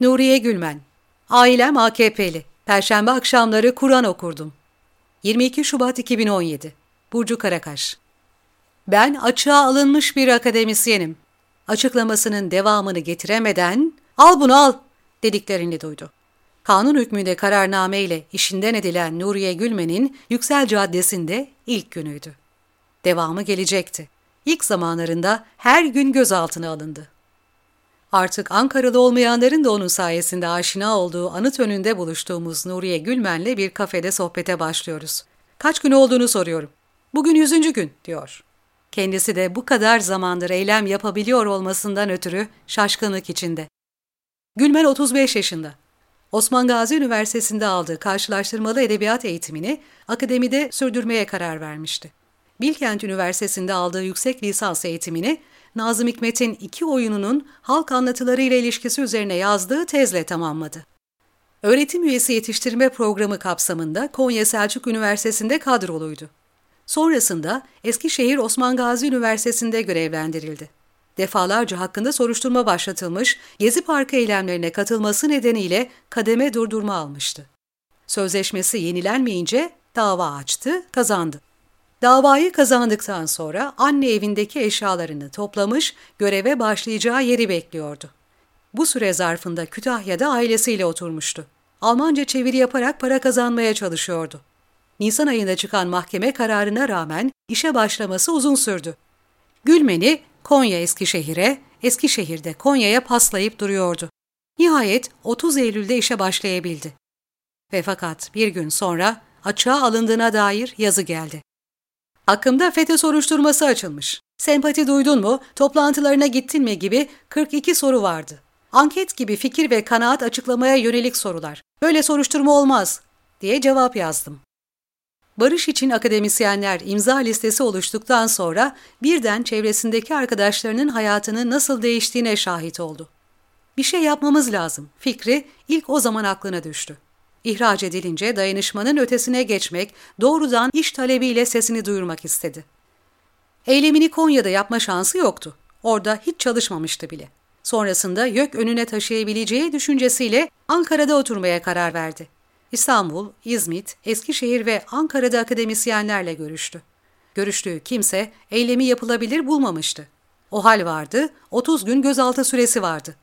Nuriye Gülmen Ailem AKP'li. Perşembe akşamları Kur'an okurdum. 22 Şubat 2017 Burcu Karakaş Ben açığa alınmış bir akademisyenim. Açıklamasının devamını getiremeden al bunu al dediklerini duydu. Kanun hükmünde kararname ile işinden edilen Nuriye Gülmen'in Yüksel Caddesi'nde ilk günüydü. Devamı gelecekti. İlk zamanlarında her gün gözaltına alındı. Artık Ankaralı olmayanların da onun sayesinde aşina olduğu anıt önünde buluştuğumuz Nuriye Gülmen'le bir kafede sohbete başlıyoruz. Kaç gün olduğunu soruyorum. Bugün yüzüncü gün, diyor. Kendisi de bu kadar zamandır eylem yapabiliyor olmasından ötürü şaşkınlık içinde. Gülmen 35 yaşında. Osman Gazi Üniversitesi'nde aldığı karşılaştırmalı edebiyat eğitimini akademide sürdürmeye karar vermişti. Bilkent Üniversitesi'nde aldığı yüksek lisans eğitimini Nazım Hikmet'in iki oyununun halk anlatıları ile ilişkisi üzerine yazdığı tezle tamamladı. Öğretim üyesi yetiştirme programı kapsamında Konya Selçuk Üniversitesi'nde kadroluydu. Sonrasında Eskişehir Osman Gazi Üniversitesi'nde görevlendirildi. Defalarca hakkında soruşturma başlatılmış, Gezi Parkı eylemlerine katılması nedeniyle kademe durdurma almıştı. Sözleşmesi yenilenmeyince dava açtı, kazandı. Davayı kazandıktan sonra anne evindeki eşyalarını toplamış, göreve başlayacağı yeri bekliyordu. Bu süre zarfında Kütahya'da ailesiyle oturmuştu. Almanca çeviri yaparak para kazanmaya çalışıyordu. Nisan ayında çıkan mahkeme kararına rağmen işe başlaması uzun sürdü. Gülmen'i Konya Eskişehir'e, Eskişehir'de Konya'ya paslayıp duruyordu. Nihayet 30 Eylül'de işe başlayabildi. Ve fakat bir gün sonra açığa alındığına dair yazı geldi. Hakkımda FETÖ soruşturması açılmış. Sempati duydun mu, toplantılarına gittin mi gibi 42 soru vardı. Anket gibi fikir ve kanaat açıklamaya yönelik sorular. Böyle soruşturma olmaz diye cevap yazdım. Barış için akademisyenler imza listesi oluştuktan sonra birden çevresindeki arkadaşlarının hayatının nasıl değiştiğine şahit oldu. Bir şey yapmamız lazım fikri ilk o zaman aklına düştü. İhraç edilince dayanışmanın ötesine geçmek, doğrudan iş talebiyle sesini duyurmak istedi. Eylemini Konya'da yapma şansı yoktu. Orada hiç çalışmamıştı bile. Sonrasında YÖK önüne taşıyabileceği düşüncesiyle Ankara'da oturmaya karar verdi. İstanbul, İzmit, Eskişehir ve Ankara'da akademisyenlerle görüştü. Görüştüğü kimse eylemi yapılabilir bulmamıştı. O hal vardı, 30 gün gözaltı süresi vardı.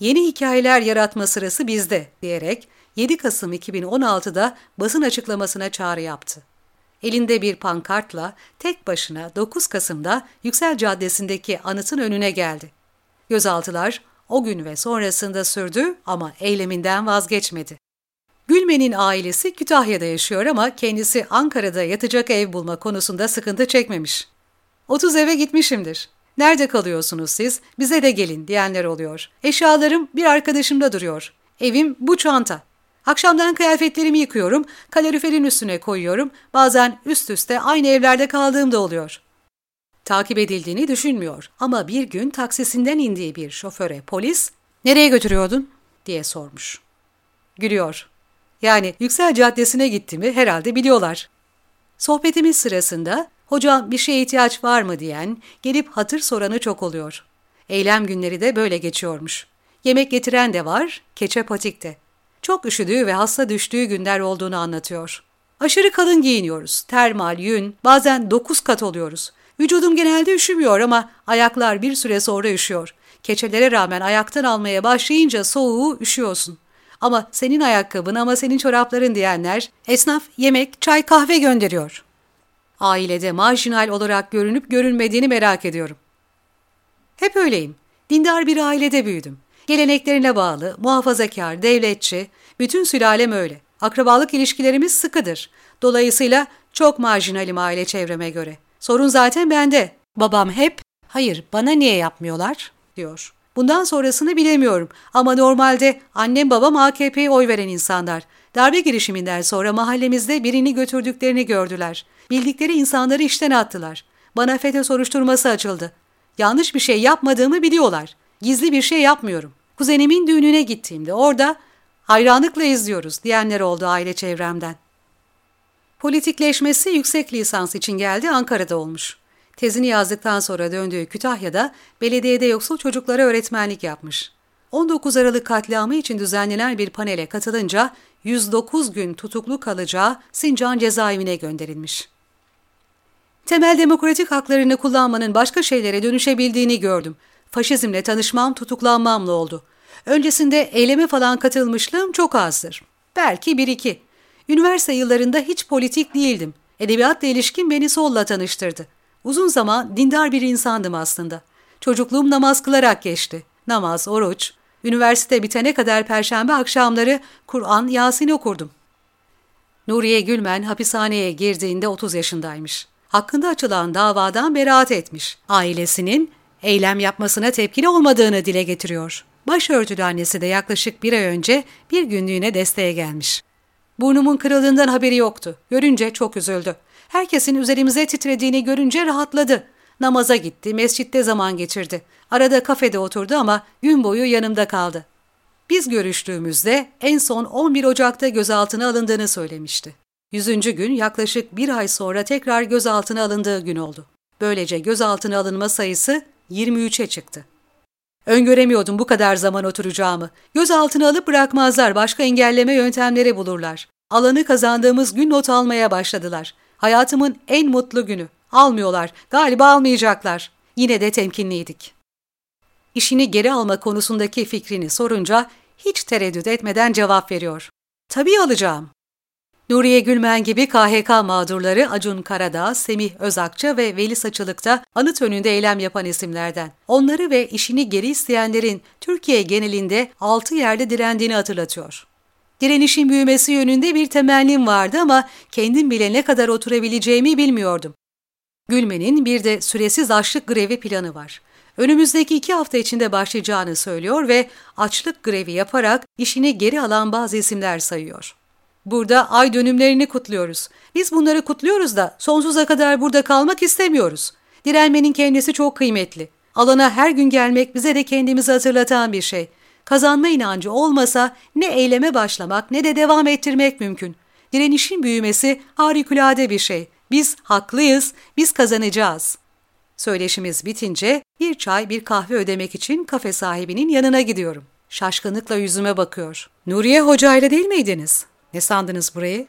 Yeni hikayeler yaratma sırası bizde diyerek 7 Kasım 2016'da basın açıklamasına çağrı yaptı. Elinde bir pankartla tek başına 9 Kasım'da Yüksel Caddesi'ndeki anıtın önüne geldi. Gözaltılar o gün ve sonrasında sürdü ama eyleminden vazgeçmedi. Gülmen'in ailesi Kütahya'da yaşıyor ama kendisi Ankara'da yatacak ev bulma konusunda sıkıntı çekmemiş. 30 eve gitmişimdir. Nerede kalıyorsunuz siz? Bize de gelin diyenler oluyor. Eşyalarım bir arkadaşımda duruyor. Evim bu çanta. Akşamdan kıyafetlerimi yıkıyorum, kaloriferin üstüne koyuyorum. Bazen üst üste aynı evlerde kaldığım da oluyor. Takip edildiğini düşünmüyor ama bir gün taksisinden indiği bir şoföre polis ''Nereye götürüyordun?'' diye sormuş. Gülüyor. Yani Yüksel Caddesi'ne gittiğimi herhalde biliyorlar. Sohbetimiz sırasında hocam bir şeye ihtiyaç var mı diyen, gelip hatır soranı çok oluyor. Eylem günleri de böyle geçiyormuş. Yemek getiren de var, keçe patikte. Çok üşüdüğü ve hasta düştüğü günler olduğunu anlatıyor. Aşırı kalın giyiniyoruz, termal, yün, bazen dokuz kat oluyoruz. Vücudum genelde üşümüyor ama ayaklar bir süre sonra üşüyor. Keçelere rağmen ayaktan almaya başlayınca soğuğu üşüyorsun. Ama senin ayakkabın ama senin çorapların diyenler esnaf yemek, çay, kahve gönderiyor. Ailede marjinal olarak görünüp görünmediğini merak ediyorum. Hep öyleyim. Dindar bir ailede büyüdüm. Geleneklerine bağlı, muhafazakar, devletçi, bütün sülalem öyle. Akrabalık ilişkilerimiz sıkıdır. Dolayısıyla çok marjinalim aile çevreme göre. Sorun zaten bende. Babam hep, hayır bana niye yapmıyorlar, diyor. Bundan sonrasını bilemiyorum ama normalde annem babam AKP'ye oy veren insanlar. Darbe girişiminden sonra mahallemizde birini götürdüklerini gördüler. Bildikleri insanları işten attılar. Bana FETÖ soruşturması açıldı. Yanlış bir şey yapmadığımı biliyorlar. Gizli bir şey yapmıyorum. Kuzenimin düğününe gittiğimde orada hayranlıkla izliyoruz diyenler oldu aile çevremden. Politikleşmesi yüksek lisans için geldi Ankara'da olmuş. Tezini yazdıktan sonra döndüğü Kütahya'da belediyede yoksul çocuklara öğretmenlik yapmış. 19 Aralık katliamı için düzenlenen bir panele katılınca 109 gün tutuklu kalacağı Sincan cezaevine gönderilmiş. Temel demokratik haklarını kullanmanın başka şeylere dönüşebildiğini gördüm. Faşizmle tanışmam tutuklanmamla oldu. Öncesinde eyleme falan katılmışlığım çok azdır. Belki bir iki. Üniversite yıllarında hiç politik değildim. Edebiyatla ilişkin beni solla tanıştırdı. Uzun zaman dindar bir insandım aslında. Çocukluğum namaz kılarak geçti. Namaz, oruç. Üniversite bitene kadar perşembe akşamları Kur'an, Yasin okurdum. Nuriye Gülmen hapishaneye girdiğinde 30 yaşındaymış. Hakkında açılan davadan beraat etmiş. Ailesinin eylem yapmasına tepkili olmadığını dile getiriyor. Başörtülü annesi de yaklaşık bir ay önce bir günlüğüne desteğe gelmiş. Burnumun kırıldığından haberi yoktu. Görünce çok üzüldü. Herkesin üzerimize titrediğini görünce rahatladı. Namaza gitti, mescitte zaman geçirdi. Arada kafede oturdu ama gün boyu yanımda kaldı. Biz görüştüğümüzde en son 11 Ocak'ta gözaltına alındığını söylemişti. Yüzüncü gün yaklaşık bir ay sonra tekrar gözaltına alındığı gün oldu. Böylece gözaltına alınma sayısı 23'e çıktı. Öngöremiyordum bu kadar zaman oturacağımı. Gözaltına alıp bırakmazlar, başka engelleme yöntemleri bulurlar. Alanı kazandığımız gün not almaya başladılar. Hayatımın en mutlu günü. Almıyorlar, galiba almayacaklar. Yine de temkinliydik. İşini geri alma konusundaki fikrini sorunca hiç tereddüt etmeden cevap veriyor. Tabii alacağım. Nuriye Gülmen gibi KHK mağdurları Acun Karadağ, Semih Özakça ve Veli Saçılık'ta anıt önünde eylem yapan isimlerden. Onları ve işini geri isteyenlerin Türkiye genelinde altı yerde direndiğini hatırlatıyor. Direnişin büyümesi yönünde bir temennim vardı ama kendim bile ne kadar oturabileceğimi bilmiyordum. Gülmen'in bir de süresiz açlık grevi planı var. Önümüzdeki iki hafta içinde başlayacağını söylüyor ve açlık grevi yaparak işini geri alan bazı isimler sayıyor. Burada ay dönümlerini kutluyoruz. Biz bunları kutluyoruz da sonsuza kadar burada kalmak istemiyoruz. Direnmenin kendisi çok kıymetli. Alana her gün gelmek bize de kendimizi hatırlatan bir şey. Kazanma inancı olmasa ne eyleme başlamak ne de devam ettirmek mümkün. Direnişin büyümesi harikulade bir şey. Biz haklıyız, biz kazanacağız. Söyleşimiz bitince bir çay bir kahve ödemek için kafe sahibinin yanına gidiyorum. Şaşkınlıkla yüzüme bakıyor. Nuriye Hoca ile değil miydiniz? Ne sandınız burayı?